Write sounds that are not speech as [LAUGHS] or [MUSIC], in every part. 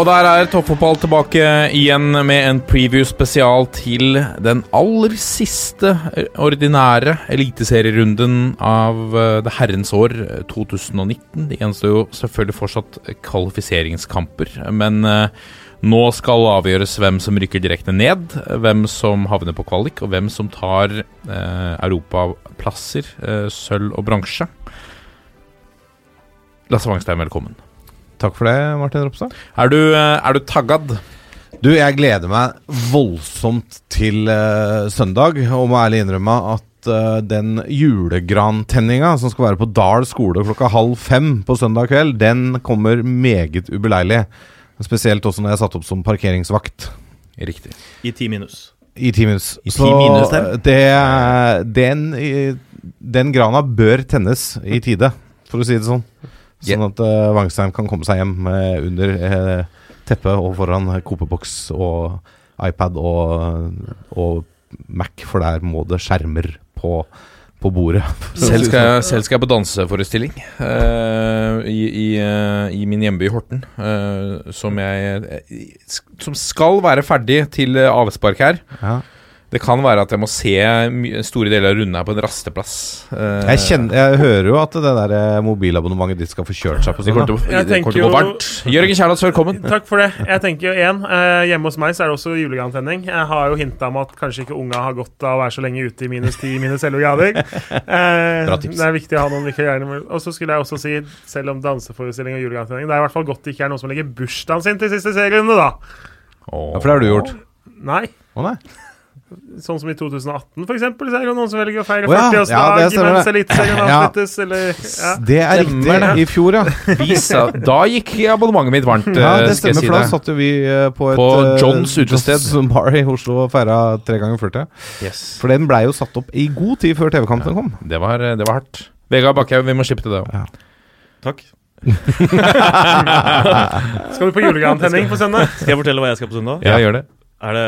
Og der er toppfotball tilbake igjen med en preview spesial til den aller siste eh, ordinære eliteserierunden av eh, det herrens år eh, 2019. Det gjenstår jo selvfølgelig fortsatt kvalifiseringskamper, men eh, nå skal avgjøres hvem som rykker direkte ned, hvem som havner på kvalik, og hvem som tar eh, europaplasser, eh, sølv og bronse. Lasse Wangstein, velkommen. Takk for det, Martin Ropstad. Er du, eh, er du taggad? Du, jeg gleder meg voldsomt til uh, søndag, og må ærlig innrømme at uh, den julegrantenninga som skal være på Dal skole klokka halv fem på søndag kveld, den kommer meget ubeleilig. Spesielt også når jeg er satt opp som parkeringsvakt Riktig. I ti minus. i ti minus. I ti minus, der. det, den, den grana bør tennes i tide, for å si det sånn. Sånn at uh, Wangstein kan komme seg hjem eh, under uh, teppet og foran kopeboks og iPad og, og Mac, for der må det skjermer på, på bordet. [LAUGHS] Selv skal, jeg, selv skal jeg på danseforestilling uh, i, i, uh, i min hjemby Horten. Uh, som jeg eh, Som skal være ferdig til eh, avspark her. Ja. Det kan være at jeg må se store deler av runden her på en rasteplass. Eh, Jeg, kjenner, jeg hører jo at det der eh, mobilabonnementet ditt skal få kjørt seg på Sånn, det kommer til å gå varmt. Jørgen Kjærlands, velkommen. [LAUGHS] Takk for det. Jeg tenker jo én, eh, hjemme hos meg så er det også julegrantenning. Jeg har jo hinta om at kanskje ikke unga har godt av å være så lenge ute i minus 10, minus 11 grader. [LAUGHS] Eh, Bra tips. det er viktig å ha noen med- Og så skulle jeg også si, selv om danseforestilling og julegrantenning, det er i hvert fall godt det ikke er noen som legger bursdagen sin til siste serierunde, da. Åh. Ja, for det har du gjort. Nei. Å nei. Sånn som i 2018, for eksempel, så er det noen som velger å feire Å ja, ja, 40-årsdag det mens. Eliteserien Ja. avsluttes, eller ja. Det er Stemmer riktig. I fjor, ja. Visa, da gikk abonnementet mitt varmt, Ja, eh, det stemmer, si for da satt jo vi eh, på et På eh, Johns utested. Johns Bar i Oslo og feira tre ganger 40. Yes. For den blei jo satt opp i god tid før TV-kampen kom. Det, var, det var hardt. Vegard Bakkhaug, vi må slippe til det òg. Takk. [LAUGHS] Skal du på julegrantenning på søndag? Skal jeg fortelle hva jeg skal på søndag? Ja, gjør det. Er det,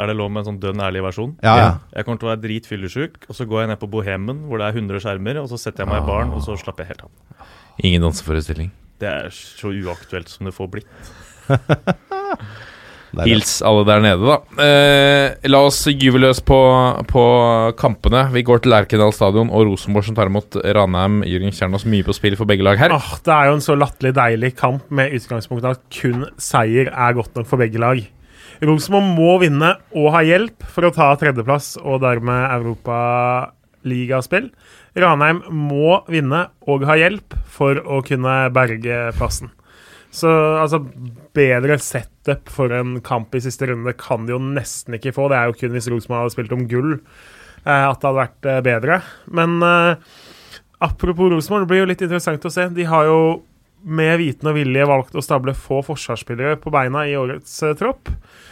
er det lov med en sånn dønn ærlig versjon? Ja, ja. Jeg kommer til å være dritfyllesyk, og så går jeg ned på Bohemen, hvor det er 100 skjermer, og så setter jeg meg i baren, og så slapper jeg helt av. Ingen danseforestilling. Det er så uaktuelt som det får blitt. [LAUGHS] Hils alle der nede, da. Eh, la oss gyve løs på, på kampene. Vi går til Lerkendal stadion og Rosenborg som tar imot Ranheim. Jørgen Kjernås, mye på spill for begge lag her. Åh, det er jo en så latterlig deilig kamp med utgangspunkt i at kun seier er godt nok for begge lag. Rosenborg må vinne og ha hjelp for å ta tredjeplass og dermed Europaligaspill. Ranheim må vinne og ha hjelp for å kunne berge plassen. Så altså, bedre setup for en kamp i siste runde kan de jo nesten ikke få. Det er jo kun hvis Rosenborg hadde spilt om gull eh, at det hadde vært eh, bedre. Men eh, Apropos Rosenborg, det blir jo litt interessant å se. De har jo med viten og vilje valgt å stable få forsvarsspillere på beina i årets uh, tropp.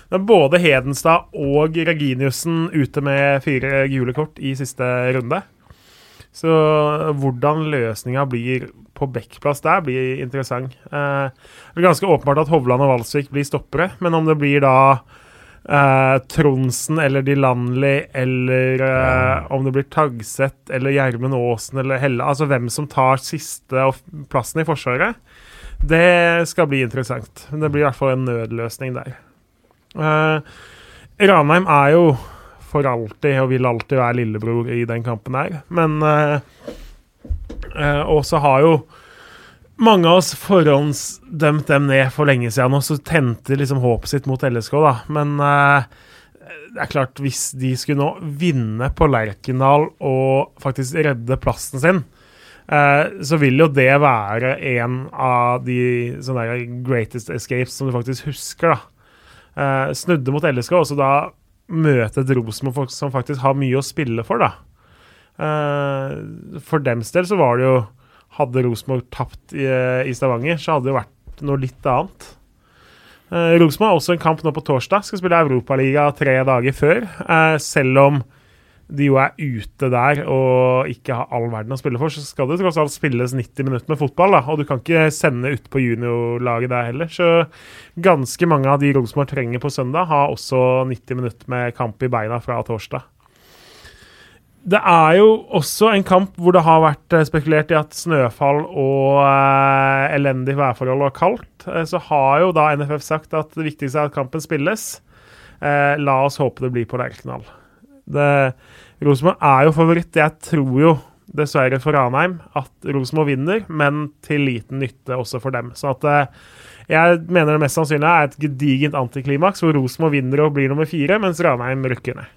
Det er både Hedenstad og Reginiussen ute med fire gule kort i siste runde. Så hvordan løsninga blir på backplass der, blir interessant. Uh, det er ganske åpenbart at Hovland og Valsvik blir stoppere, men om det blir da eh, Tronsen eller Dilanli eller eh, om det blir Tagseth eller Gjermund Aasen eller Helle Altså hvem som tar siste plassen i Forsvaret, det skal bli interessant. Men Det blir i hvert fall en nødløsning der. Eh, Ranheim er jo for alltid og vil alltid være lillebror i den kampen her, men eh, eh, Og så har jo mange av oss forhåndsdømt dem ned for lenge siden, og så tente liksom håpet sitt mot LSK, da. Men uh, det er klart, hvis de skulle nå vinne på Lerkendal og faktisk redde plassen sin, uh, så vil jo det være en av de sånne der greatest escapes som du faktisk husker, da. Uh, snudde mot LSK, og så da møte et Rosenborg som faktisk har mye å spille for, da. For dems del så var det jo Hadde Rosenborg tapt i, i Stavanger, så hadde det vært noe litt annet. Eh, Rosenborg har også en kamp nå på torsdag. Skal spille Europaliga tre dager før. Eh, selv om de jo er ute der og ikke har all verden å spille for, så skal det tross alt spilles 90 minutter med fotball. da, Og du kan ikke sende ut på juniorlaget der heller. Så ganske mange av de Rosenborg trenger på søndag, har også 90 minutter med kamp i beina fra torsdag. Det er jo også en kamp hvor det har vært eh, spekulert i at snøfall og eh, elendig værforhold og kaldt. Eh, så har jo da NFF sagt at det viktigste er at kampen spilles. Eh, la oss håpe det blir på Lerkendal. Rosenborg er jo favoritt. Jeg tror jo dessverre for Ranheim at Rosenborg vinner, men til liten nytte også for dem. Så at eh, jeg mener det mest sannsynlige er et gedigent antiklimaks hvor Rosenborg vinner og blir nummer fire, mens Ranheim rykker ned.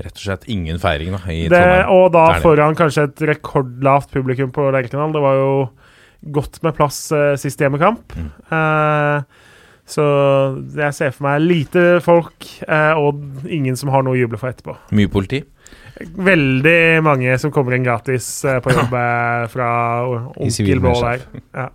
Rett og slett ingen feiring da, i Det, Trondheim. og da foran kanskje et rekordlavt publikum på Lerkendal. Det var jo godt med plass eh, sist hjemmekamp. Mm. Eh, så jeg ser for meg lite folk eh, og ingen som har noe å juble for etterpå. Mye politi. Veldig mange som kommer inn gratis eh, på [LAUGHS] jobb eh, fra Onkel Blå der. Ja.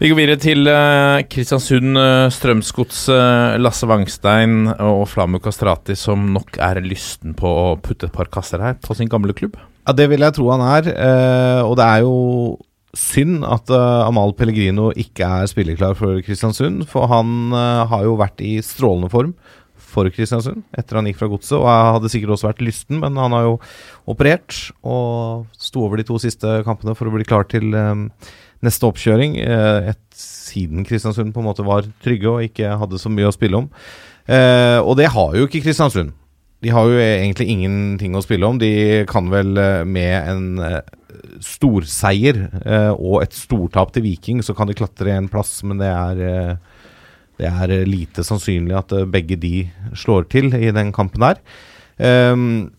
Vi går videre til eh, Kristiansund uh, Strømsgods eh, Lasse Wangstein og Flamu Kastrati, som nok er lysten på å putte et par kasser her på sin gamle klubb. Ja, det vil jeg tro han er. eh, og det er jo synd at eh, Amal Pellegrino ikke er spilleklar for Kristiansund. For han eh, har jo vært i strålende form for Kristiansund etter han gikk fra godset. Og jeg hadde sikkert også vært lysten, men han har jo operert og sto over de to siste kampene for å bli klar til eh, neste oppkjøring. eh, et, siden Kristiansund på en måte var trygge og ikke hadde så mye å spille om. Eh, og det har jo ikke Kristiansund. De har jo egentlig ingenting å spille om. De kan vel eh, med en storseier og et stortap til Viking, så kan de klatre en plass, men det er det er lite sannsynlig at begge de slår til i den kampen her. Ehm,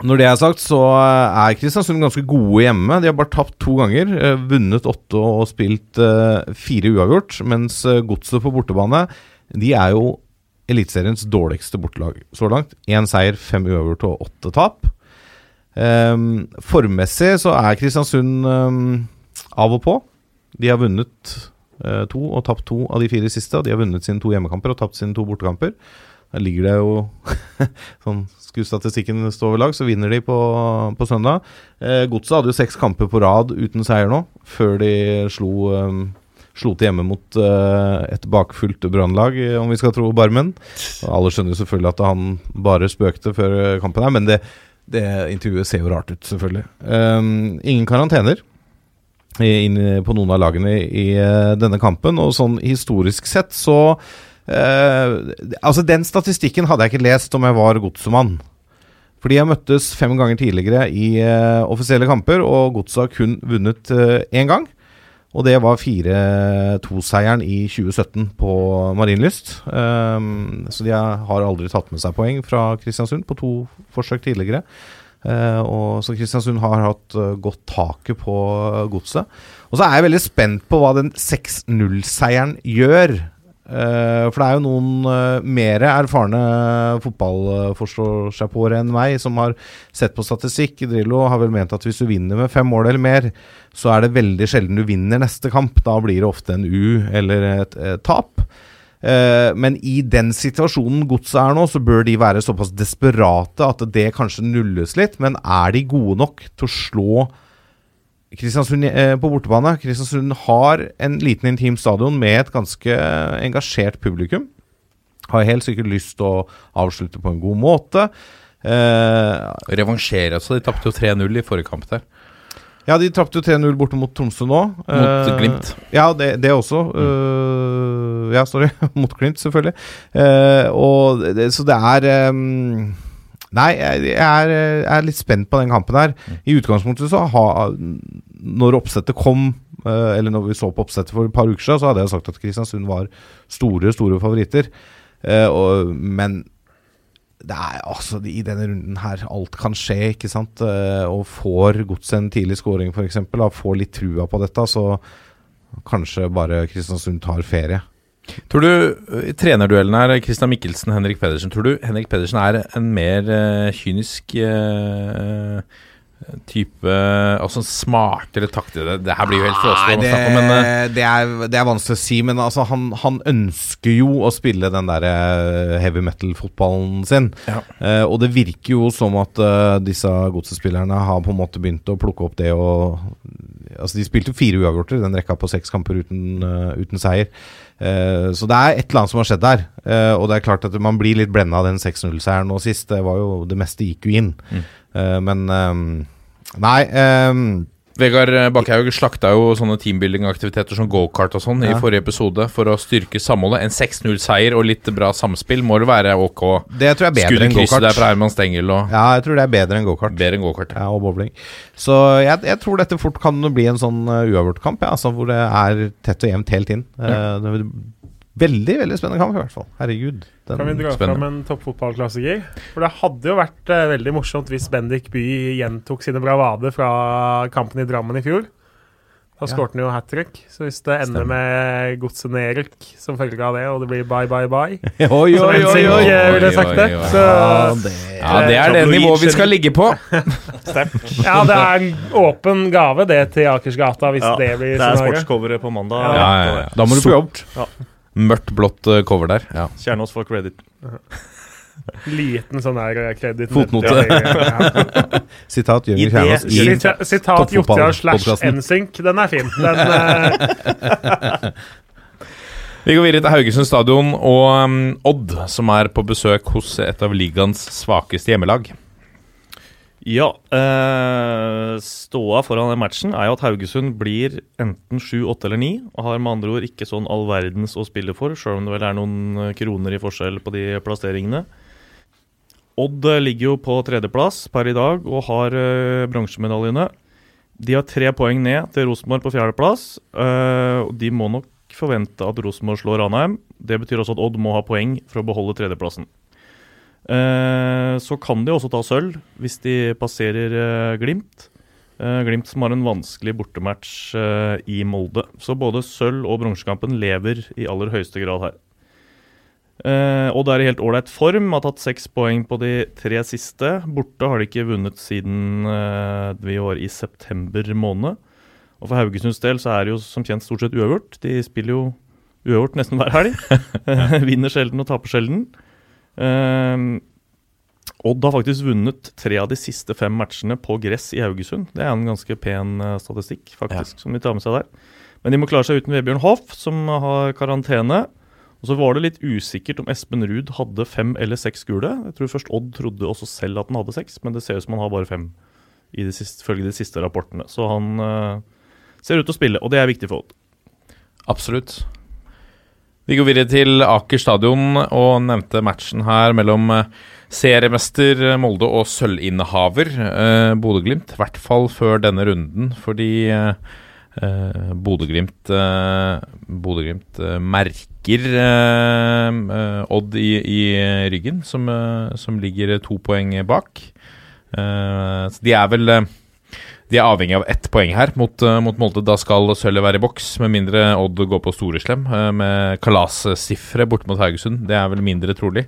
når det er sagt, så er Kristiansund ganske gode hjemme. De har bare tapt to ganger. eh, vunnet åtte og spilt eh, fire uavgjort. Mens eh, Godset på bortebane, de er jo Eliteseriens dårligste bortelag så langt. Én seier, fem uavgjort og åtte tap. Ehm, formmessig så er Kristiansund ehm, av og på. De har vunnet to og tapt to av de fire siste. Og de har vunnet sine to hjemmekamper og tapt sine to bortekamper. Der ligger det jo [LAUGHS] Sånn skulle statistikken stå ved lag, så vinner de på, på søndag. Eh, Godset hadde jo seks kamper på rad uten seier nå, før de slo ehm, Slo til hjemme mot eh, et bakfullt brannlag, eh, om vi skal tro Barmen. Og alle skjønner jo selvfølgelig at han bare spøkte før eh, kampen her, men det, det intervjuet ser jo rart ut, selvfølgelig. Um, ingen karantener inn på noen av lagene i, i eh, denne kampen, og sånn historisk sett så eh, Altså, den statistikken hadde jeg ikke lest om jeg var godsemann. For de har møttes fem ganger tidligere i uh, offisielle kamper, og Godset har kun vunnet eh, én gang. Og det var 4-2-seieren i 2017 på Marienlyst. Um, så de har aldri tatt med seg poeng fra Kristiansund på to forsøk tidligere. Uh, og Så Kristiansund har hatt eh, godt taket på uh, godset. Og så er jeg veldig spent på hva den 6-0-seieren gjør. Eh, for det er jo noen uh, mer erfarne fotballforstårsegpåere enn meg som har sett på statistikk. Drillo har vel ment at hvis du vinner med fem mål eller mer, så er det veldig sjelden du vinner neste kamp. Da blir det ofte en U eller et, et tap. Eh, men i den situasjonen godset er nå, så bør de være såpass desperate at det kanskje nulles litt. Men er de gode nok til å slå Kristiansund eh, på bortebane? Kristiansund har en liten intim stadion med et ganske engasjert publikum. Har helt sikkert lyst til å avslutte på en god måte. Eh, Revansjere, altså. De tapte jo 3-0 i forrige kamp der, ja, de tapte jo 3-0 borte mot Tromsø nå. mot Eh, Glimt. Ja, det, det også. Øh, ja, sorry. [LAUGHS] Mot Glimt, selvfølgelig. Eh, og det, så det er ehm, Nei, jeg, er, jeg er litt spent på den kampen her. I utgangspunktet så ha, Når oppsettet kom, eh, eller når vi så på oppsettet for et par uker siden, så hadde jeg sagt at Kristiansund var store, store favoritter. Eh, men det er altså i denne runden her alt kan skje, ikke sant. Eh, og får godset en tidlig scoring, f.eks., får litt trua på dette, så kanskje bare Kristiansund tar ferie. Tror du i trenerduellen her, Christian Mikkelsen, Henrik Pedersen Tror du Henrik Pedersen er en mer uh, kynisk uh, type Altså en smartere takter det, det her blir jo helt flåsete å snakke om, men uh, det, er, det er vanskelig å si, men altså, han, han ønsker jo å spille den der eh, heavy metal-fotballen sin. Ja. Eh, og det virker jo som at eh, disse godsespillerne har på en måte begynt å plukke opp det og Altså, de spilte jo fire uavgjorter den rekka på seks kamper uten, uh, uten seier. Uh, så det er et eller annet som har skjedd der. Uh, og det er klart at man blir litt blenda av den 6-0-seieren nå sist. Det var jo Det meste gikk jo inn. Mm. Men um, Nei. eh, Vegard Bakkhaug slakta jo sånne teambuilding-aktiviteter som gokart og sånn i forrige episode for å styrke samholdet. En 6-0-seier og litt bra samspill må det være ok. det tror jeg er bedre enn gokart. der fra Herman Stengel og Ja, jeg tror det er bedre enn gokart. bedre enn gokart. Ja, og bowling. Så jeg, jeg tror dette fort kan bli en sånn uh, uavgjort-kamp, ja, altså, hvor det er tett og jevnt helt inn. Uh, er veldig veldig spennende kamp, i hvert fall. Herregud. Den, Kan vi dra spennende. fram en toppfotballklassiker? For det hadde jo vært eh, veldig morsomt hvis Bendik By gjentok sine bravader fra kampen i Drammen i fjor. Da Ja. skårte han jo hat trick. Så hvis det ender med godset Nerik som følge av det, og det blir bye, bye, bye [LAUGHS] oi, Som oi, oi, Ensing oi. ville Oi, sagt det. oi, oi. Så Ja, det Ja, det er det nivået vi skal ligge på. [LAUGHS] ja, det er en åpen gave, det, til Akersgata, hvis Ja, det blir det er sportscoveret på mandag. Ja. Ja, ja, ja. Da må du på jobb. Ja. Mørkt blått eh, cover der. Ja. Kjernås får credit. [LAUGHS] Liten sånn der eh, kreditt. Fotnote. [LAUGHS] Sitat Jørgen Kjernås i Sitat Jotja slash Toppfotball-podcasten. Den er fin. Den, uh... [LAUGHS] Vi går videre til Haugesund stadion og um, Odd, som er på besøk hos et av ligaens svakeste hjemmelag. Ja. Eh, ståa foran den matchen er jo at Haugesund blir enten 7, 8 eller 9. Og har med andre ord ikke sånn all verdens å spille for, sjøl om det vel er noen eh, kroner i forskjell på de plasseringene. Odd eh, ligger jo på tredjeplass per i dag og har eh, bronsemedaljene. De har tre poeng ned til Rosenborg på fjerdeplass. Uh, og de må nok forvente at Rosenborg slår Ranheim. Det betyr også at Odd må ha poeng for å beholde tredjeplassen. Eh, så kan de også ta sølv hvis de passerer eh, Glimt. Eh, Glimt som har en vanskelig bortematch i Molde. Så både sølv- og bronsekampen lever i aller høyeste grad her. og det er i helt ålreit form, har tatt seks poeng på de tre siste. Borte har de ikke vunnet siden vi var i september måned. Og for Haugesunds del så er det jo som kjent stort sett uavgjort. De spiller jo uavgjort nesten hver helg. [LAUGHS] Vinner sjelden og taper sjelden. Uh, Odd har faktisk vunnet tre av de siste fem matchene på gress i Haugesund. Det er en ganske pen eh, statistikk, faktisk, som de tar med seg der. Men de må klare seg uten Vebjørn Hoff, som har karantene. Og så var det litt usikkert om Espen Ruud hadde fem eller seks gule. Jeg tror først Odd trodde også selv at han hadde seks, men det ser ut som han har bare fem, følge de siste rapportene. Så han uh, ser ut til å spille, og det er viktig for Odd. Absolutt. Vi går videre til Aker stadion og nevnte matchen her mellom eh, seriemester Molde og sølvinnehaver eh, Bodø-Glimt. I hvert fall før denne runden, fordi eh, eh, Bodø-Glimt eh, Bodø-Glimt eh, merker eh, Odd i, i ryggen, som, som ligger to poeng bak. Så de er vel de er avhengig av ett poeng her mot, eh, mot Molde. Da skal sølvet være i boks, med mindre Odd går på storeslem uh, med kalassifre borte mot Haugesund. Det er vel mindre trolig.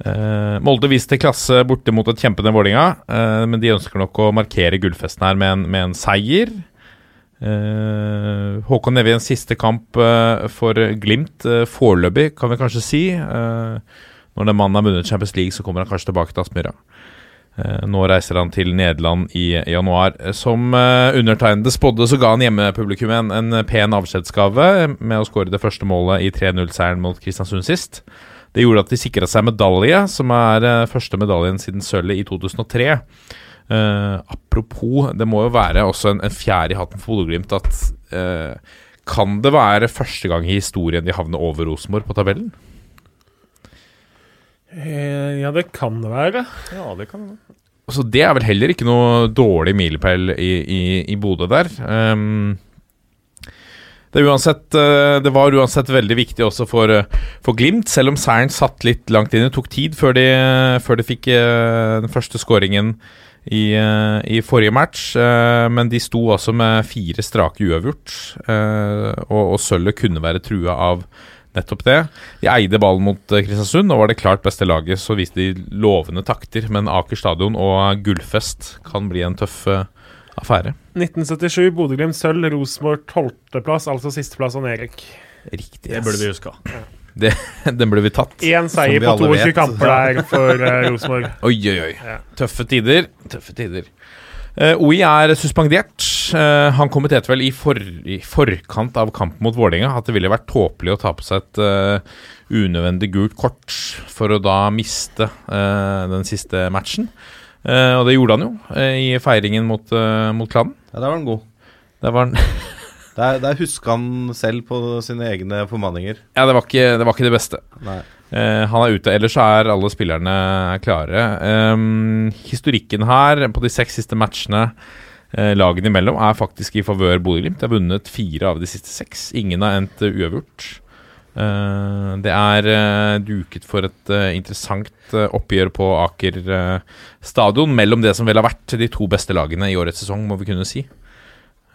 Uh, Molde viste klasse borte mot et kjempende Vålinga, uh, men de ønsker nok å markere gullfesten her med en, med en seier. Uh, Håkon Nevie en siste kamp eh, for Glimt, uh, foreløpig, kan vi kanskje si. Eh, når den mannen har vunnet Champions League, så kommer han kanskje tilbake til Aspmyra. Eh, Nå reiser han til Nederland i januar. Som eh, undertegnede spådde, så ga han hjemmepublikum en, en pen avskjedsgave med å skåre det første målet i 3-0-seieren mot Kristiansund sist. Det gjorde at de sikra seg medalje, som er eh, første medaljen siden sølvet i 2003. Uh, apropos, det må jo være også en, en fjær i hatten for Bodø-Glimt at uh, Kan det være første gang i historien de havner over Rosenborg på tabellen? Eh, ja, det kan det være. Ja, det kan det. Så det er vel heller ikke noe dårlig milepæl i, i, i Bodø der. Um, det, uansett, eh, det var uansett veldig viktig også for, eh, for Glimt, selv om seieren satt litt langt inn. Det tok tid før de, før de fikk den første skåringen i, i forrige match. men de sto altså med fire strake uavgjort, eh, og, og sølvet kunne være trua av Nettopp det. De eide ballen mot eh, Kristiansund og var det klart beste laget. Så viste de lovende takter, men Aker stadion og Gullfest kan bli en tøff eh, affære. 1977, Bodø-Glimt sølv, Rosenborg 12.-plass, altså sisteplass og Erik. Riktig. Det burde vi huska. [LAUGHS] Den burde vi tatt. Én seier på 22 kamper der for eh, Rosenborg. Oi, oi, oi. Ja. Tøffe tider. Tøffe tider. Eh, OI er suspendert. Eh, han kommenterte vel i, for, i forkant av kampen mot Vålerenga at det ville vært tåpelig å ta på seg et eh, unødvendig gult kort for å da miste den siste matchen. Og det gjorde han jo i feiringen mot, mot klanen. Ja, der var han god. Der var han [LAUGHS] Der, der huska han selv på sine egne formanninger. Ja, det var ikke det, var ikke det beste. Nei. Eh, han er ute. Ellers er alle spillerne klare. Um, historikken her på de seks siste matchene uh, lagene imellom er faktisk i favør Bodø-Glimt. De har vunnet fire av de siste seks. Ingen har endt eh, uavgjort. Uh, det er eh, duket for et eh, interessant eh, oppgjør på Aker eh, stadion mellom det som vel har vært de to beste lagene i årets sesong, må vi kunne si.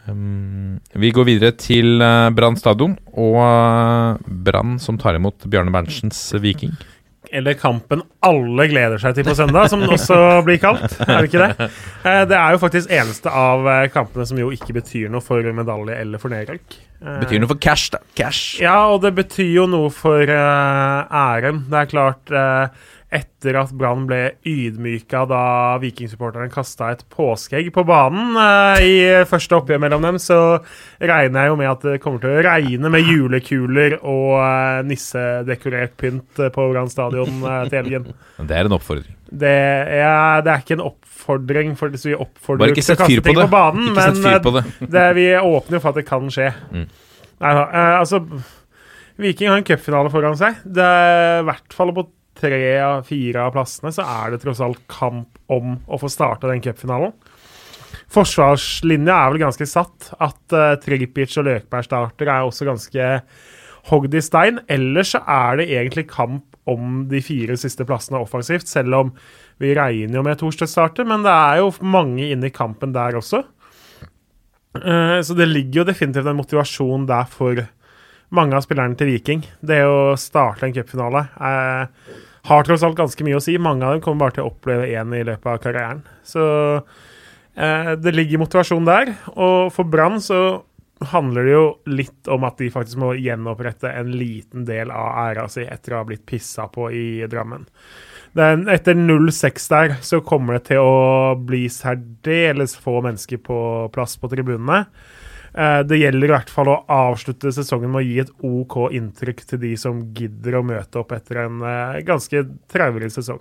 Um, vi går videre til uh, Brann stadion, og uh, Brann som tar imot Bjarne Berntsens Viking. Eller kampen alle gleder seg til på søndag, som den også blir kalt. Er det ikke det? Eh, Det er jo faktisk eneste av kampene som jo ikke betyr noe for medalje eller for nedrykk. Betyr noe for cash, da. Cash. Ja, og det betyr jo noe for æren. Det er klart Etter at Brann ble ydmyka da vikingsupporterne kasta et påskeegg på banen eh, i første oppgjør mellom dem, så regner jeg jo med at det kommer til å regne med julekuler og eh, nissedekorert pynt på Brann stadion eh, til helgen. Det er en oppfordring. Det er, det er ikke en oppfordring, for vi oppfordrer ikke til kaste på på banen, Ikke men fyr på det. det, vi åpner jo for at det kan skje. Mm. Eh, altså Viking har en cupfinale foran seg. Det er i hvert fall på tre av fire av plassene så er det tross alt kamp om å få starte den cupfinalen. Forsvarslinja er vel ganske satt. At uh, Tripic og Løkberg starter, er også ganske hogd i stein. Ellers så er det egentlig kamp om de fire siste plassene offensivt, selv om vi regner jo med Thorstvedt starter, men det er jo mange inne i kampen der også. Uh, så det ligger jo definitivt en motivasjon der for mange av spillerne til Viking. Det å starte en cupfinale har tross alt ganske mye å si. Mange av dem kommer bare til å oppleve én i løpet av karrieren. Så eh, det ligger motivasjon der. Og for Brann så handler det jo litt om at de faktisk må gjenopprette en liten del av æra si etter å ha blitt pissa på i Drammen. Den, etter 0-6 der så kommer det til å bli særdeles få mennesker på plass på tribunene. Eh, Det gjelder i hvert fall å avslutte sesongen med å gi et OK inntrykk til de som gidder å møte opp etter en eh, ganske traurig sesong.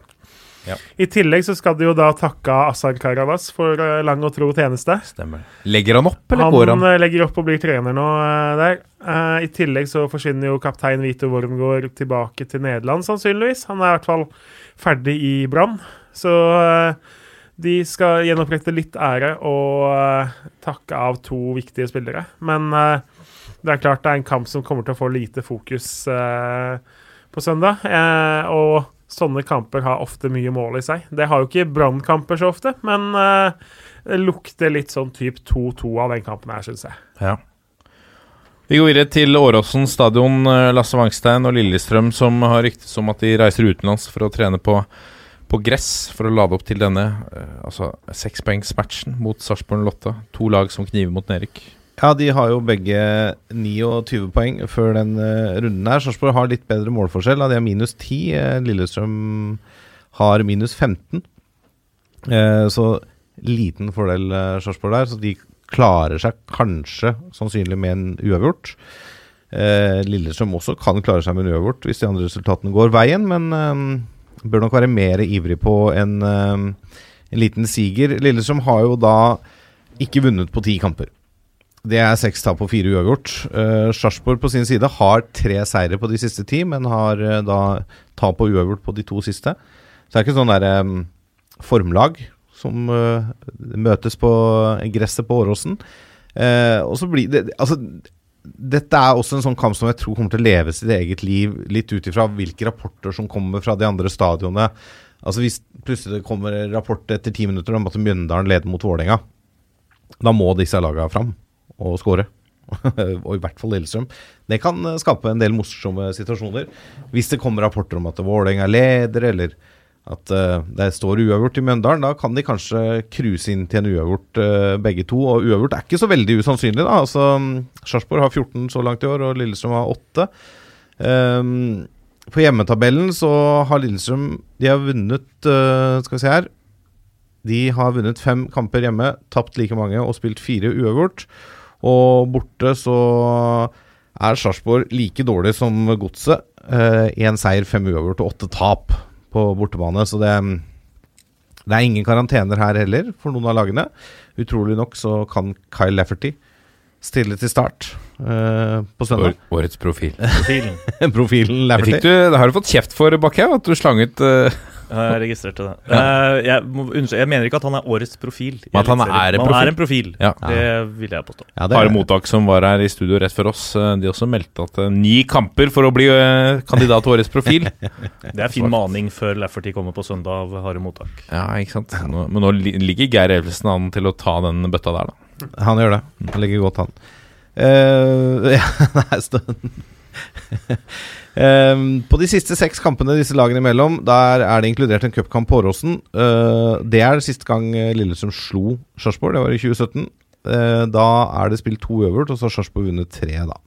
Ja. I tillegg så skal de jo da takke Asar Karadas for eh, lang og tro tjeneste. Stemmer. Legger han opp, eller Han, går han? Han legger opp og blir trener nå der. I tillegg så forsvinner jo kaptein Vito Wormgård tilbake til Nederland, sannsynligvis. Han er i hvert fall ferdig i Brann. Så de skal gjenopprette litt ære og eh, takke av to viktige spillere. Men eh, det er klart det er en kamp som kommer til å få lite fokus eh, på søndag. Og sånne kamper har ofte mye mål i seg. Det har jo ikke Brann-kamper så ofte, men det lukter litt sånn type 2-2 av den kampen her, syns jeg. Ja. Vi går videre til Åråsen stadion. Lasse Wangstein og Lillestrøm som har ryktes om at de reiser utenlands for å trene på, på gress for å lade opp til denne eh, altså sekspoengsmatchen mot Sarpsborg Lotta. To lag som kniver mot nedrykk. Ja, de har jo begge 29 poeng før den eh, runden her. Sarpsborg har litt bedre målforskjell. Da. De har minus 10. eh, Lillestrøm har minus 15. Eh, så liten fordel uh, Sarpsborg der. Så de klarer seg kanskje, sannsynlig, med en uavgjort. Eh, Lillestrøm også kan klare seg med en uavgjort hvis de andre resultatene går veien, men eh, bør nok være mer ivrig på en, eh, en liten siger. Lillestrøm har jo da ikke vunnet på ti kamper. Det er seks tap og fire uavgjort. Uh, Sarpsborg på sin side har tre seire på de siste ti, men har uh, da tap og uavgjort på de to siste. Så det er ikke sånn derre um, formlag som uh, møtes på gresset på Åråsen. Uh, og så blir det Altså, dette er også en sånn kamp som jeg tror kommer til å leve sitt eget liv, litt ut ifra hvilke rapporter som kommer fra de andre stadionene. Altså Hvis plutselig det kommer rapport etter ti minutter om at Mjøndalen leder mot Vålerenga, da må disse lagene fram og skåre. [LAUGHS] og i hvert fall Lillestrøm. Det kan skape en del morsomme situasjoner. Hvis det kommer rapporter om at Vålerenga er leder, eller at uh, det står uavgjort i Mjøndalen, da kan de kanskje cruise inn til en uavgjort uh, begge to. Og uavgjort er ikke så veldig usannsynlig, da. Altså, Sarpsborg har 14 så langt i år, og Lillestrøm har 8. Um, på hjemmetabellen så har Lillestrøm De har vunnet uh, Skal vi se her. De har vunnet fem kamper hjemme, tapt like mange og spilt fire uavgjort. Og borte så er Sarpsborg like dårlig som Godset. Én seier, fem uavgjort og åtte tap på bortebane. Så det, det er ingen karantener her heller for noen av lagene. Utrolig nok så kan Kyle Lafferty stille til start uh, på søndag. År, årets profil. Profilen. [LAUGHS] Profilen Det, Lafferty. du, det har du fått kjeft for, Bakke, at du slang ut eh, Jeg registrerte det. Eh, jeg, må unnskyld, jeg mener ikke at han er årets profil. Men at han er en profil. Han er en profil. Ja. Det vil jeg påstå. Ja, er, Mottak, som var her i studio rett før oss, eh, de også meldte at eh, ni kamper for å bli kandidat til årets profil. [LAUGHS] Det er fin maning før Lafferty kommer på søndag av harde mottak. Ja, ikke sant. Nå, men nå ligger Geir Elvesen an til å ta den bøtta der, da. han gjør det. Han ligger godt, han. Uh, [LAUGHS] ja, nei, stå Ehm, på de siste seks kampene disse lagene imellom, der er det inkludert en cupkamp på Åråsen. Uh, det er siste gang eh, Lillestrøm slo Sarpsborg, det var i 2017. Uh, da er det spilt to øvert, og så har Sarpsborg vunnet tre, da.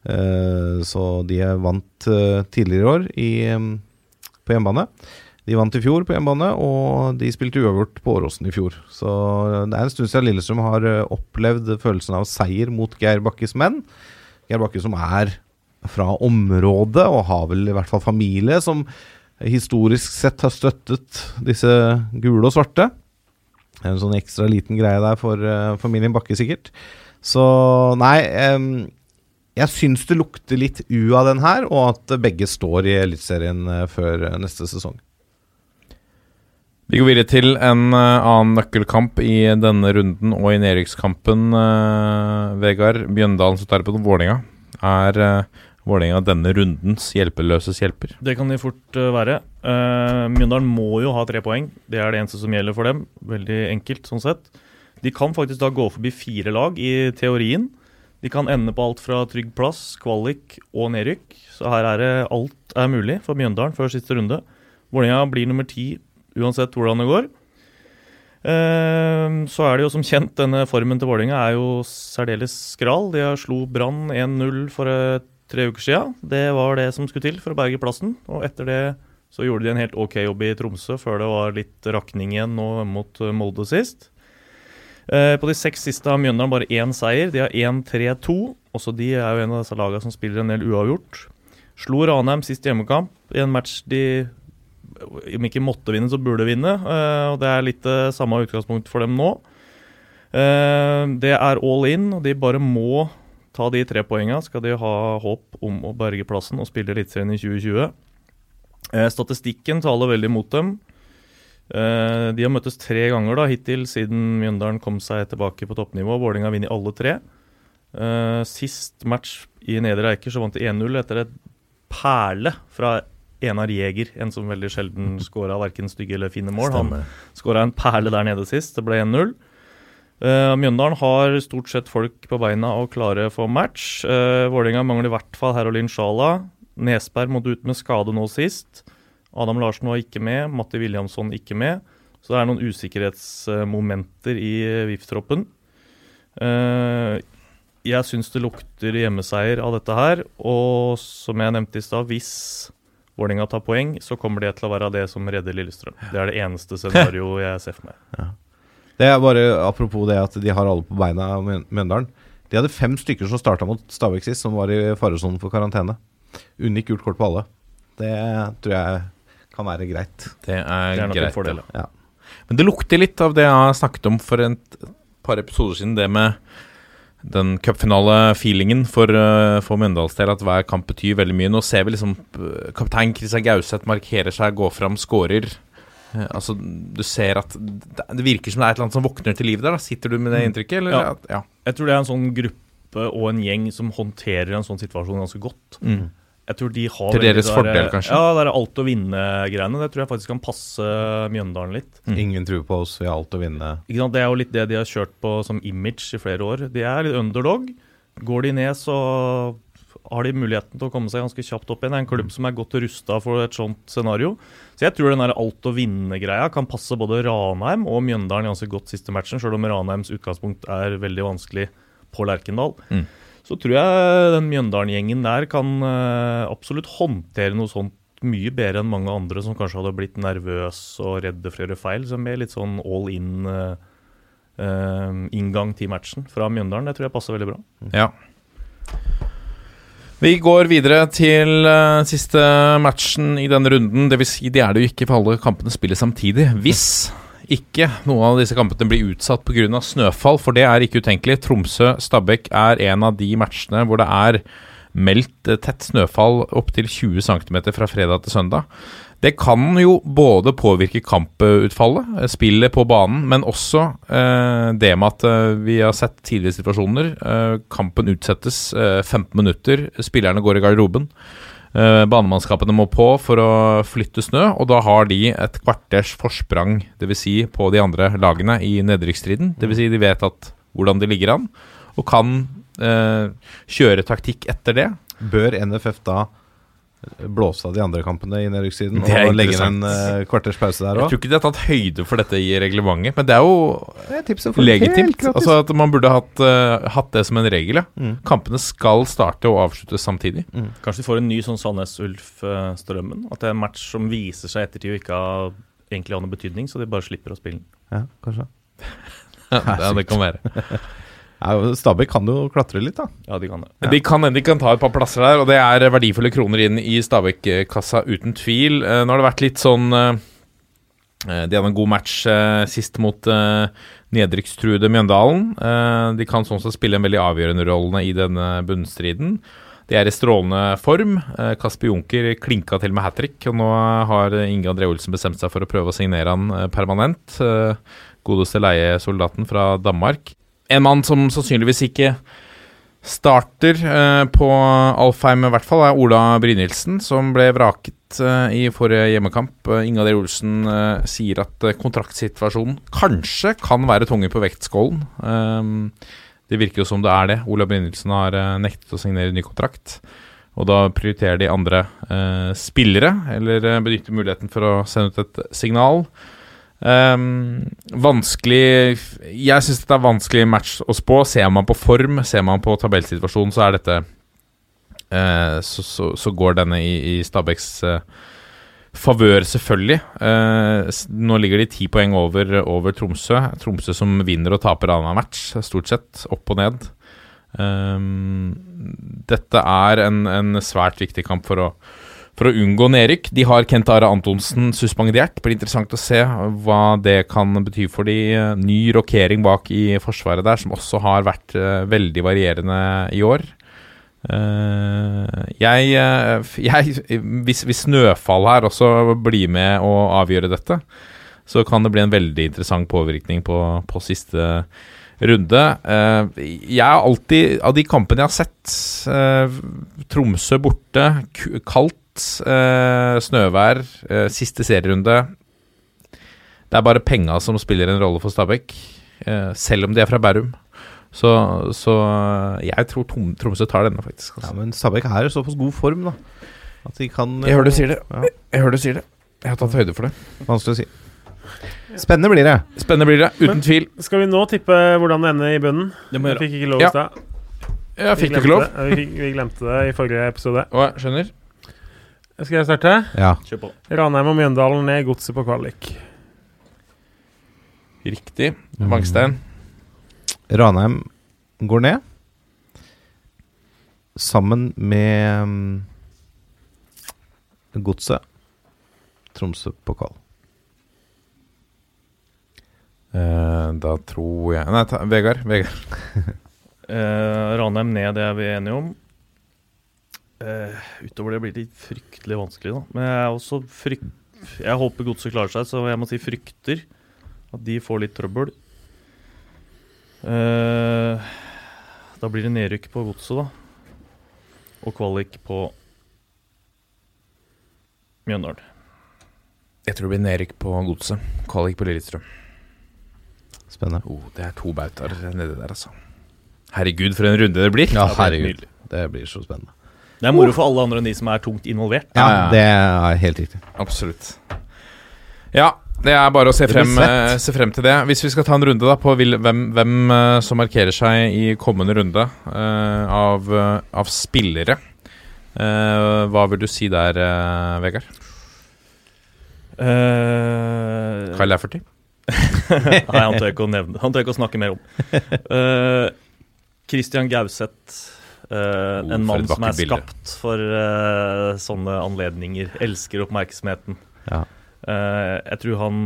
Uh, så de vant eh, tidligere i år i, um, på hjemmebane. De vant i fjor på hjemmebane, og de spilte uavgjort på Åråsen i fjor. Så det er en stund siden Lillestrøm har eh, opplevd følelsen av seier mot Geir Bakkes menn. Geir Bakke som er fra området, og har vel i hvert fall familie som historisk sett har støttet disse gule og svarte. Det er En sånn ekstra liten greie der for uh, familien Bakke, sikkert. Så nei um, Jeg syns det lukter litt U av den her, og at begge står i Eliteserien eh, før eh, neste sesong. Vi går videre til en annen nøkkelkamp i denne runden og i nedrykkskampen. Uh, Vegard Bjøndalen som tar på Vålerenga. Er uh, Vålerenga denne rundens hjelpeløses hjelper? Det kan de fort eh, være. Uh, Mjøndalen må jo ha tre poeng. Det er det eneste som gjelder for dem. Veldig enkelt sånn sett. De kan faktisk da gå forbi fire lag i teorien. De kan ende på alt fra trygg plass, kvalik og nedrykk. Så her er det alt er mulig for Mjøndalen før siste runde. Vålerenga blir nummer ti uansett hvordan det går. Eh, Så er det jo som kjent, denne formen til Vålerenga er jo særdeles skral. De har slo Brann 1-0 for eh, tre uker siden. Det var det som skulle til for å berge plassen. Og etter det så gjorde de en helt ok jobb i Tromsø, før det var litt rakning igjen nå mot eh, Molde sist. Eh, På de seks siste har Mjøndalen bare én seier. De har 1-3-2. Også de er jo en av disse lagene som spiller en del uavgjort. Slo Ranheim sist hjemmekamp i en match de om ikke måtte vinne, så burde vinne. eh, og Det er litt samme utgangspunkt for dem nå. Det er all in, og de bare må ta de tre poengene. Skal de ha håp om å berge plassen og spille Eliteserien i 2020. Eh, Statistikken taler veldig mot dem. Eh, De har møttes tre ganger da, hittil siden Mjøndalen kom seg tilbake på toppnivå. Vålerenga har vunnet alle tre. Eh, Sist match i Nedre Eiker så vant de 1-0 etter et perle fra Enar Jæger, en som veldig sjelden [LAUGHS] skåra verken stygge eller fine mål. Han skåra en perle der nede sist. Det ble 1-0. Uh, Mjøndalen har stort sett folk på beina og klare for match. Uh, Vålerenga mangler i hvert fall Herolin Sjala. Nesberg måtte ut med skade nå sist. Adam Larsen var ikke med. Matti Williamson ikke med. Så det er noen usikkerhetsmomenter i VIF-troppen. Uh, jeg syns det lukter hjemmeseier av dette her. Og som jeg nevnte i stad, hvis Vålerenga tar poeng, så kommer det til å være det som redder Lillestrøm. Det er det eneste scenarioet jeg ser for meg. Det er bare Apropos det at de har alle på beina, Mjø- Mjøndalen. De hadde fem stykker som starta mot Stabæk sist, som var i faresonen for karantene. Unngikk gult kort på alle. Det tror jeg kan være greit. Det er, Det er nok en greit. fordel. ja. Men det lukter litt av det jeg har snakket om for et par episoder siden, det med den cupfinale-feelingen for, uh, for Mjøndals del, at hver kamp betyr veldig mye. Nå ser vi liksom uh, kaptein Christian Gauseth markerer seg, går fram, skårer. Eh, altså, du ser at det, virker som det er et eller annet som våkner til liv der. Da. Sitter du med det inntrykket, eller? Ja. Ja. Jeg tror det er en sånn gruppe og en gjeng som håndterer en sånn situasjon ganske godt. Mm. Jeg tror de har Til deres det fordel, der- kanskje? Ja, det er alt å vinne-greiene. Det tror jeg faktisk kan passe Mjøndalen litt. Mm. Ingen tror på oss, vi har alt å vinne. Ikke sant? Det er jo litt det de har kjørt på som image i flere år. De er litt underdog. går de ned, så har de muligheten til å komme seg ganske kjapt opp igjen. Det er en klubb som er godt rusta for et sånt scenario. Så jeg tror den der alt å vinne-greia kan passe både Ranheim og Mjøndalen ganske godt siste matchen, sjøl om Ranheims utgangspunkt er veldig vanskelig på Lerkendal. Mm. Så tror jeg den Mjøndalen-gjengen der kan eh, absolutt håndtere noe sånt mye bedre enn mange andre som kanskje hadde blitt nervøs og redde for å gjøre feil. Så med litt sånn all in eh, uh, inngang til matchen fra Mjøndalen, det tror jeg passer veldig bra. Ja. Vi går videre til uh, siste matchen i denne runden. Det vil si, det er det jo ikke, for alle kampene spiller samtidig. Hvis ikke noen av disse kampene blir utsatt pga. snøfall, for det er ikke utenkelig. Tromsø-Stabæk er en av de matchene hvor det er meldt eh, tett snøfall opptil 20 cm fra fredag til søndag. Det kan jo både påvirke kamputfallet, eh, spillet på banen, men også eh, det med at eh, vi har sett tidligere situasjoner. Eh, kampen utsettes eh, 15 minutter, spillerne går i garderoben. Eh, banemannskapene må på for å flytte snø, og da har de et kvarters forsprang, dvs. Si på de andre lagene i nedrykksstriden. Dvs. Si de vet at hvordan de ligger an, og kan kjøre taktikk etter det. Bør NFF da blåse av de andre kampene i nedrykkssiden er og legge inn en eh, kvarters pause der Jeg tror ikke de har tatt høyde for dette i reglementet, men det er jo Tipset legitimt. Altså at Man burde hatt, uh, hatt det som en regel. Ja. Mm. Kampene skal starte og avsluttes samtidig. Kanskje vi får en ny sånn Sandnes-Ulf-strømmen? At det er en match som viser seg ettertid og ikke har egentlig har noen betydning, så de bare slipper å spille den. Ja, kanskje. [LAUGHS] Ja, det kan være. [LAUGHS] Ja, Stabæk kan jo klatre litt, da. Ja, de kan det. Ja. De kan, de kan ta et par plasser der, og det er verdifulle kroner inn i Stabæk-kassa, uten tvil. Eh, Nå har det vært litt sånn eh, eh, De hadde en god match sist mot nedrykkstruede Mjøndalen. Eh, de kan sånn sett spille en veldig avgjørende rolle i denne bunnstriden. De er i strålende form. Kasper Junker klinka til med hat trick, og nå har Inge André Olsen bestemt seg for å prøve å signere han permanent. Godeste leiesoldaten fra Danmark. En mann som sannsynligvis ikke starter eh, på Alfheim, i hvert fall, er Ola Brynildsen, som ble vraket eh, i forrige hjemmekamp. Uh, Inga D. Olsen eh, sier at eh, kontraktsituasjonen kanskje kan være tunge på vektskålen. Ehm, det virker jo som det er det. Ola Brynildsen har eh, nektet å signere ny kontrakt. Og da prioriterer de andre eh, spillere, eller eh, benytter muligheten for å sende ut et signal. Ehm, vanskelig Jeg syns det er vanskelig match å spå. Ser man på form, ser man på tabellsituasjonen, så er dette uh, så, så, så går denne i, i Stabæks uh, favør, selvfølgelig. Uh, nå ligger de ti poeng over, over Tromsø. Tromsø som vinner og taper annenhver match, stort sett. Opp og ned. Um, dette er en, en svært viktig kamp for å for å unngå nedrykk. De har Kent Are Antonsen suspendert. Blir interessant å se hva det kan bety for de. Ny rokering bak i forsvaret der, som også har vært eh, veldig varierende i år. Eh, jeg, eh, [LAUGHS] jeg hvis, hvis Snøfall her også blir med å avgjøre dette, så kan det bli en veldig interessant påvirkning på, på siste runde. Jeg har alltid, av de kampene jeg har sett, Tromsø borte, ku- kaldt, eh, snøvær, eh, siste serierunde Det er bare penga som spiller en rolle for Stabæk, eh, selv om de er fra Bærum. Så, så jeg tror Tom, Tromsø tar denne, faktisk. Ja, Altså. Men Stabæk er i såpass god form, da. At de kan Jeg hører du sier det. Ja. Jeg hører du sier det. Jeg har tatt høyde for det. Vanskelig å si. Spennende blir det. Spennende blir det, uten Men- tvil. Skal vi nå tippe hvordan det ender i bunnen? Det må Jeg gjøre. fikk ikke lov Ja. i stad. Jeg Vi du ikke lov? det. Vi, fikk- vi glemte det i forrige episode. Å, skjønner. Skal jeg starte? Ja. Kjør på. Ranheim og Mjøndalen ned, Godset på kvalik. Riktig. Vangstein. Ranheim går ned. Sammen med um, Godset. Tromsø på kval. Eh, da tror jeg Nei, ta, Vegard. Vegard. [LAUGHS] Eh, Ranheim ned, det er vi enige om. Eh, utover det blir det fryktelig vanskelig, da. Men jeg er også frykt... Jeg håper Godset klarer seg, så jeg må si frykter at de får litt trøbbel. Uh, da blir det nedrykk på Godset, da. Og kvalik på Mjøndalen. Jeg tror det blir nedrykk på Godset. Kvalik på Lillestrøm. Spennende. Oh, det er to bautaer nedi der, altså. Herregud, for en runde det blir. Ja, herregud. Det blir så spennende. Det er moro for alle andre enn de som er tungt involvert. Ja, det er helt riktig. Absolutt. Ja, det er bare å se frem, eh, se frem til det. Hvis vi skal ta en runde da på hvem, hvem eh, som markerer seg i kommende runde uh, av, av spillere. uh, hva vil du si der, uh, Vegard? Uh, Kyle Lafferty? [LAUGHS] Nei, han tør ikke å nevne Han tør ikke å snakke mer om. Uh, Christian Gauseth. Oh, en mann som er bilde. skapt for uh, sånne anledninger. Elsker oppmerksomheten. Ja. Uh, jeg tror han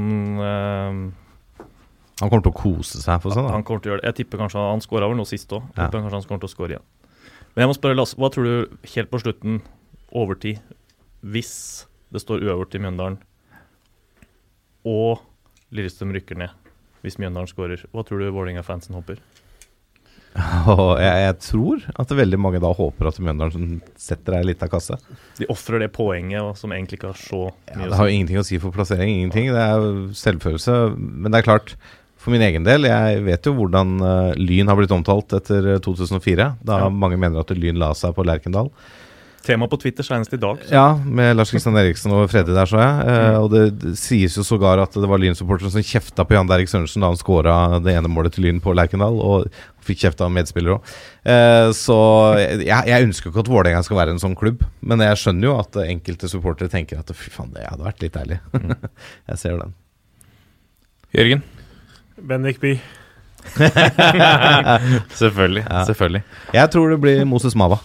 Han kommer til å kose seg for sånn. Han kommer til å gjøre det. Jeg tipper kanskje han, skåra vel nå sist òg. Ja. Kanskje han kommer til å skåre igjen. Men jeg må spørre Lasse, hva tror du helt på slutten, overtid, hvis det står uavgjort i Mjøndalen, og Lillestrøm rykker ned, hvis Mjøndalen skårer, hva tror du Vålerenga-fansen håper? [LAUGHS] Og jeg, jeg tror at veldig mange da håper at Mjøndalen setter ei lita kasse. De ofrer det poenget som egentlig ikke har så Ja, mye det har jo ingenting å si for plassering. Ingenting. Det er selvfølelse. Men det er klart, for min egen del, jeg vet jo hvordan eh, Lyn har blitt omtalt etter eh, 2004. Da Ja. mange mener at Lyn la seg på Lerkendal. Tema på Twitter senest i dag. Ja, med Lars Kristian Eriksen og Freddy der, så jeg. Eh, og det, det sies jo sågar at det var Lyn-supporteren som kjefta på Jan Derrik Sørensen da han skåra det ene målet til Lyn på Lerkendal, og fikk kjeft av medspillere òg. Eh, så jeg, jeg ønsker ikke at Vålerenga skal være en sånn klubb, men jeg skjønner jo at enkelte supportere tenker at fy faen, det hadde vært litt deilig. [LAUGHS] jeg ser den. Jørgen? Bendik Bye. [LAUGHS] Selvfølgelig. [LAUGHS] Ja. selvfølgelig Jeg tror det blir Moses Mava.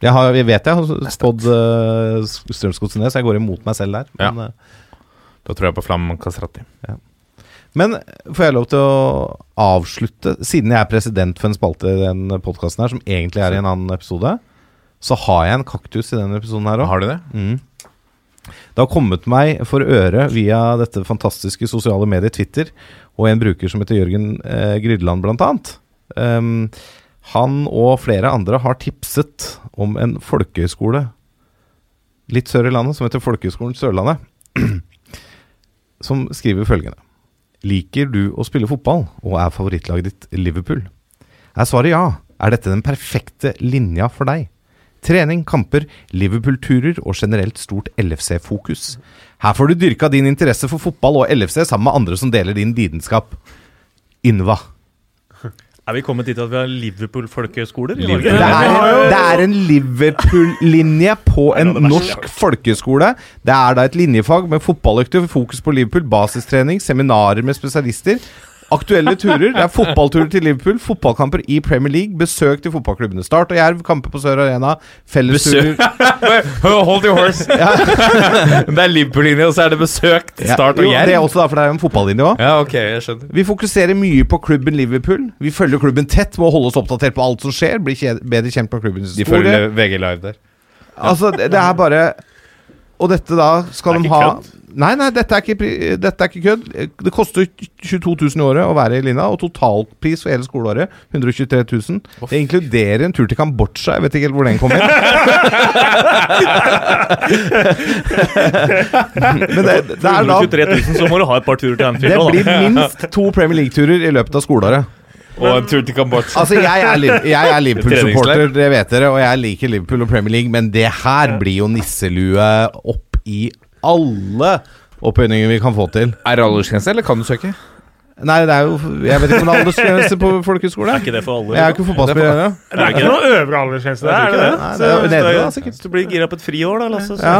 Jeg, har, jeg vet jeg har spådd uh, Strømsgodset, så jeg går imot meg selv der. Men, eh, Da tror jeg på Flam Kasrati. Men får jeg lov til å avslutte Siden jeg er president for en spalte i den podkasten her, som egentlig er i en annen episode, så har jeg en kaktus i denne episoden her òg. Har du det? Mm. Det har kommet meg for øre via dette fantastiske sosiale mediet Twitter, og en bruker som heter Jørgen eh, Grydland, blant annet. Um, han og flere andre har tipset om en folkehøyskole litt sør i landet, som heter Folkehøgskolen Sørlandet, [CLEARS THROAT] som skriver følgende. Liker du å spille fotball, og er favorittlaget ditt Liverpool? Er svaret ja, er dette den perfekte linja for deg? Trening, kamper, Liverpool-turer og generelt stort LFC-fokus. Her får du dyrka din interesse for fotball og LFC sammen med andre som deler din lidenskap. Ynva. Er vi kommet dit at vi har Liverpool-folkeskoler? Det det er en Liverpool-linje på en norsk folkeskole. Det er da et linjefag med fotballøkter, fokus på Liverpool, basistrening, seminarer med spesialister. Aktuelle turer. Det er fotballturer til Liverpool, fotballkamper i Premier League, besøk til fotballklubbene Start og Jerv, kamper på Sør Arena, fellesturer [LAUGHS] Hold your horse! [LAUGHS] det er Liverpool-linje, og så er det besøk Ja, Start og jo, Det er også da, for det er jo en fotballinje òg. Ja, ok, jeg skjønner. Vi fokuserer mye på klubben Liverpool. Vi følger klubben tett må holde oss oppdatert på alt som skjer. Bli bedre kjent med klubbens De følger VG Live der. Altså, det, er bare Og dette da skal Det de ha kødd. Nei, nei, dette er ikke, dette er ikke kødd. Det koster 22 000 i året å være i Lina, og totalpris for hele skoleåret 123 000. Det inkluderer en tur til Kambodsja. Jeg vet ikke helt hvor den kommer. [LAUGHS] Men det, det er da 123 000, så må du ha et par turer til Anfield. Det blir minst to Premier League-turer i løpet av skoleåret. Og en tur til Kambodsja. Altså, jeg er, er Liverpool-supporter, det vet dere, og jeg liker Liverpool og Premier League, men det her blir jo nisselue opp i alle opphøyninger vi kan få til. Er det aldersgrense, eller kan du søke? Nei, det er jo Jeg vet ikke om det er aldersgrense på folkehøyskole. Er ikke det for alle? Jeg er ikke fotballspiller. Det er ikke noe øvre aldersgrense der, er det det? Nei, det er jo nede, da, sikkert. Du blir gira på et friår, da, Lasse. Så. Ja.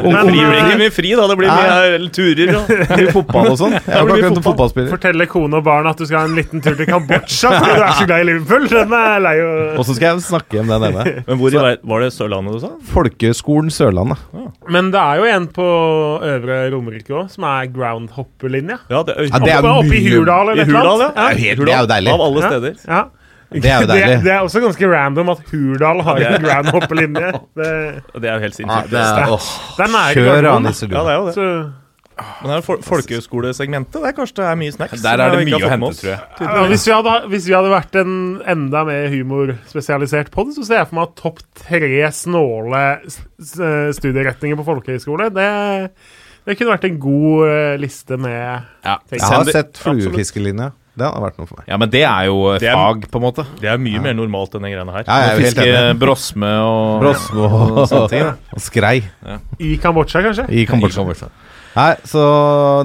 Ung- det blir ikke mye fri, da. Det blir mye eh, turer. Og. Mye fotball og sånn. Jeg har Da blir akkurat en fotball. fotballspiller. Fortelle kone og barn at du skal ha en liten tur til Kambodsja fordi du er så glad i Liverpool. Den er lei å Og så skal jeg snakke om den ene. Men hvor i var det Sørlandet du sa? Folkeskolen Sørlandet. Men det er jo en på Øvre Romerike òg, som er groundhopper-linja. Ja, det, Ja, det er Oppe, i Hurdal eller I Hurdal, ja. et. Det er jo helt- det er jo deilig. Av alle steder. Ja. Det er jo deilig. Det, det er også ganske random at Hurdal har en groundhopper-linje. [LAUGHS] Det, Det er jo helt Ja, sinnssykt. det er, åh, det er nære Kjør av nisselua. Ja, det er jo det. Så, Men det er fol folkehøyskolesegmentet. Der kanskje det er mye snacks. Der er det mye å hente, oss. tror jeg. ja, hvis, vi hadde, hvis vi hadde vært en enda mer humorspesialisert pod, så ser jeg for meg at topp tre snåle studieretninger på folkehøyskole, det, det kunne vært en god eh, liste med Ja. Jeg har sett fluefiskelinja. Det hadde vært noe for meg. Ja, men det er jo Det er- fag, på en måte. Det er mye mer normalt enn den greiene her. Ja, jeg Fiske brosme og Brosme og, og ting. og skrei I Kambodsja, kanskje? i Kambodsja. I Kambodsja. Nei, så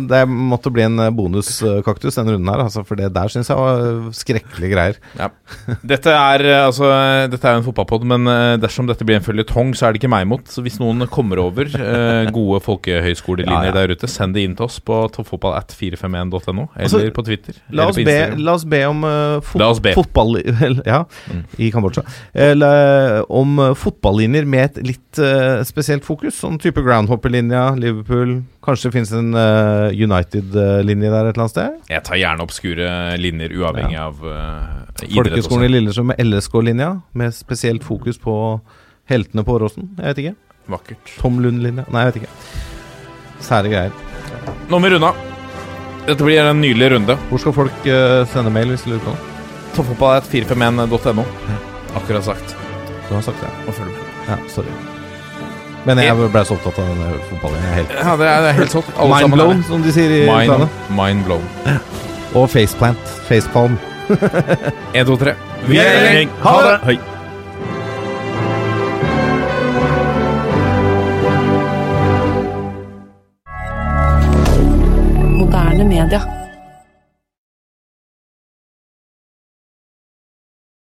det måtte bli en bonuskaktus denne runden her, altså, for det der syns jeg var skrekkelige greier. Dette er eh, altså Dette er en fotballpod, men eh, dersom dette blir en føljetong, så er det ikke meg imot. Så hvis noen kommer over eh, gode folkehøyskolelinjer Ja, ja. der ute, send det inn til oss på toppfotballat451.no, eller Altså, på Twitter. La oss, be, la oss be om uh, fot oss be. fotball [LAUGHS] Ja, Mm. i Kambodsja. Eller om fotballinjer med et litt uh, spesielt fokus. Sånn type groundhopper-linja, Liverpool Kanskje det finnes en uh, United-linje der et eller annet sted? Jeg tar gjerne obskure linjer, uavhengig av uh, idrett. Folkehøgskolen i. Lillestrøm med LSK-linja, med spesielt fokus på heltene på Åråsen. Jeg vet ikke. Vakkert. Tom Lund-linja. Nei, jeg vet ikke. Sære greier. Nå må vi runde av. Dette blir en nydelig runde. Hvor skal folk uh, sende mail hvis de lurer på noe? Toppfotballat451.no. Akkurat sagt. Du har sagt det. Og følg med. Ja, sorry. Men jeg eh, ble så opptatt av denne fotballen. Helt... Ja, det er, det er helt sånn. Mind blown, som de sier i Mind, mind blown. Og faceplant. Facepalm. 1, 2, 3. Vi er i gjeng. Ha det! Hei. Moderne media.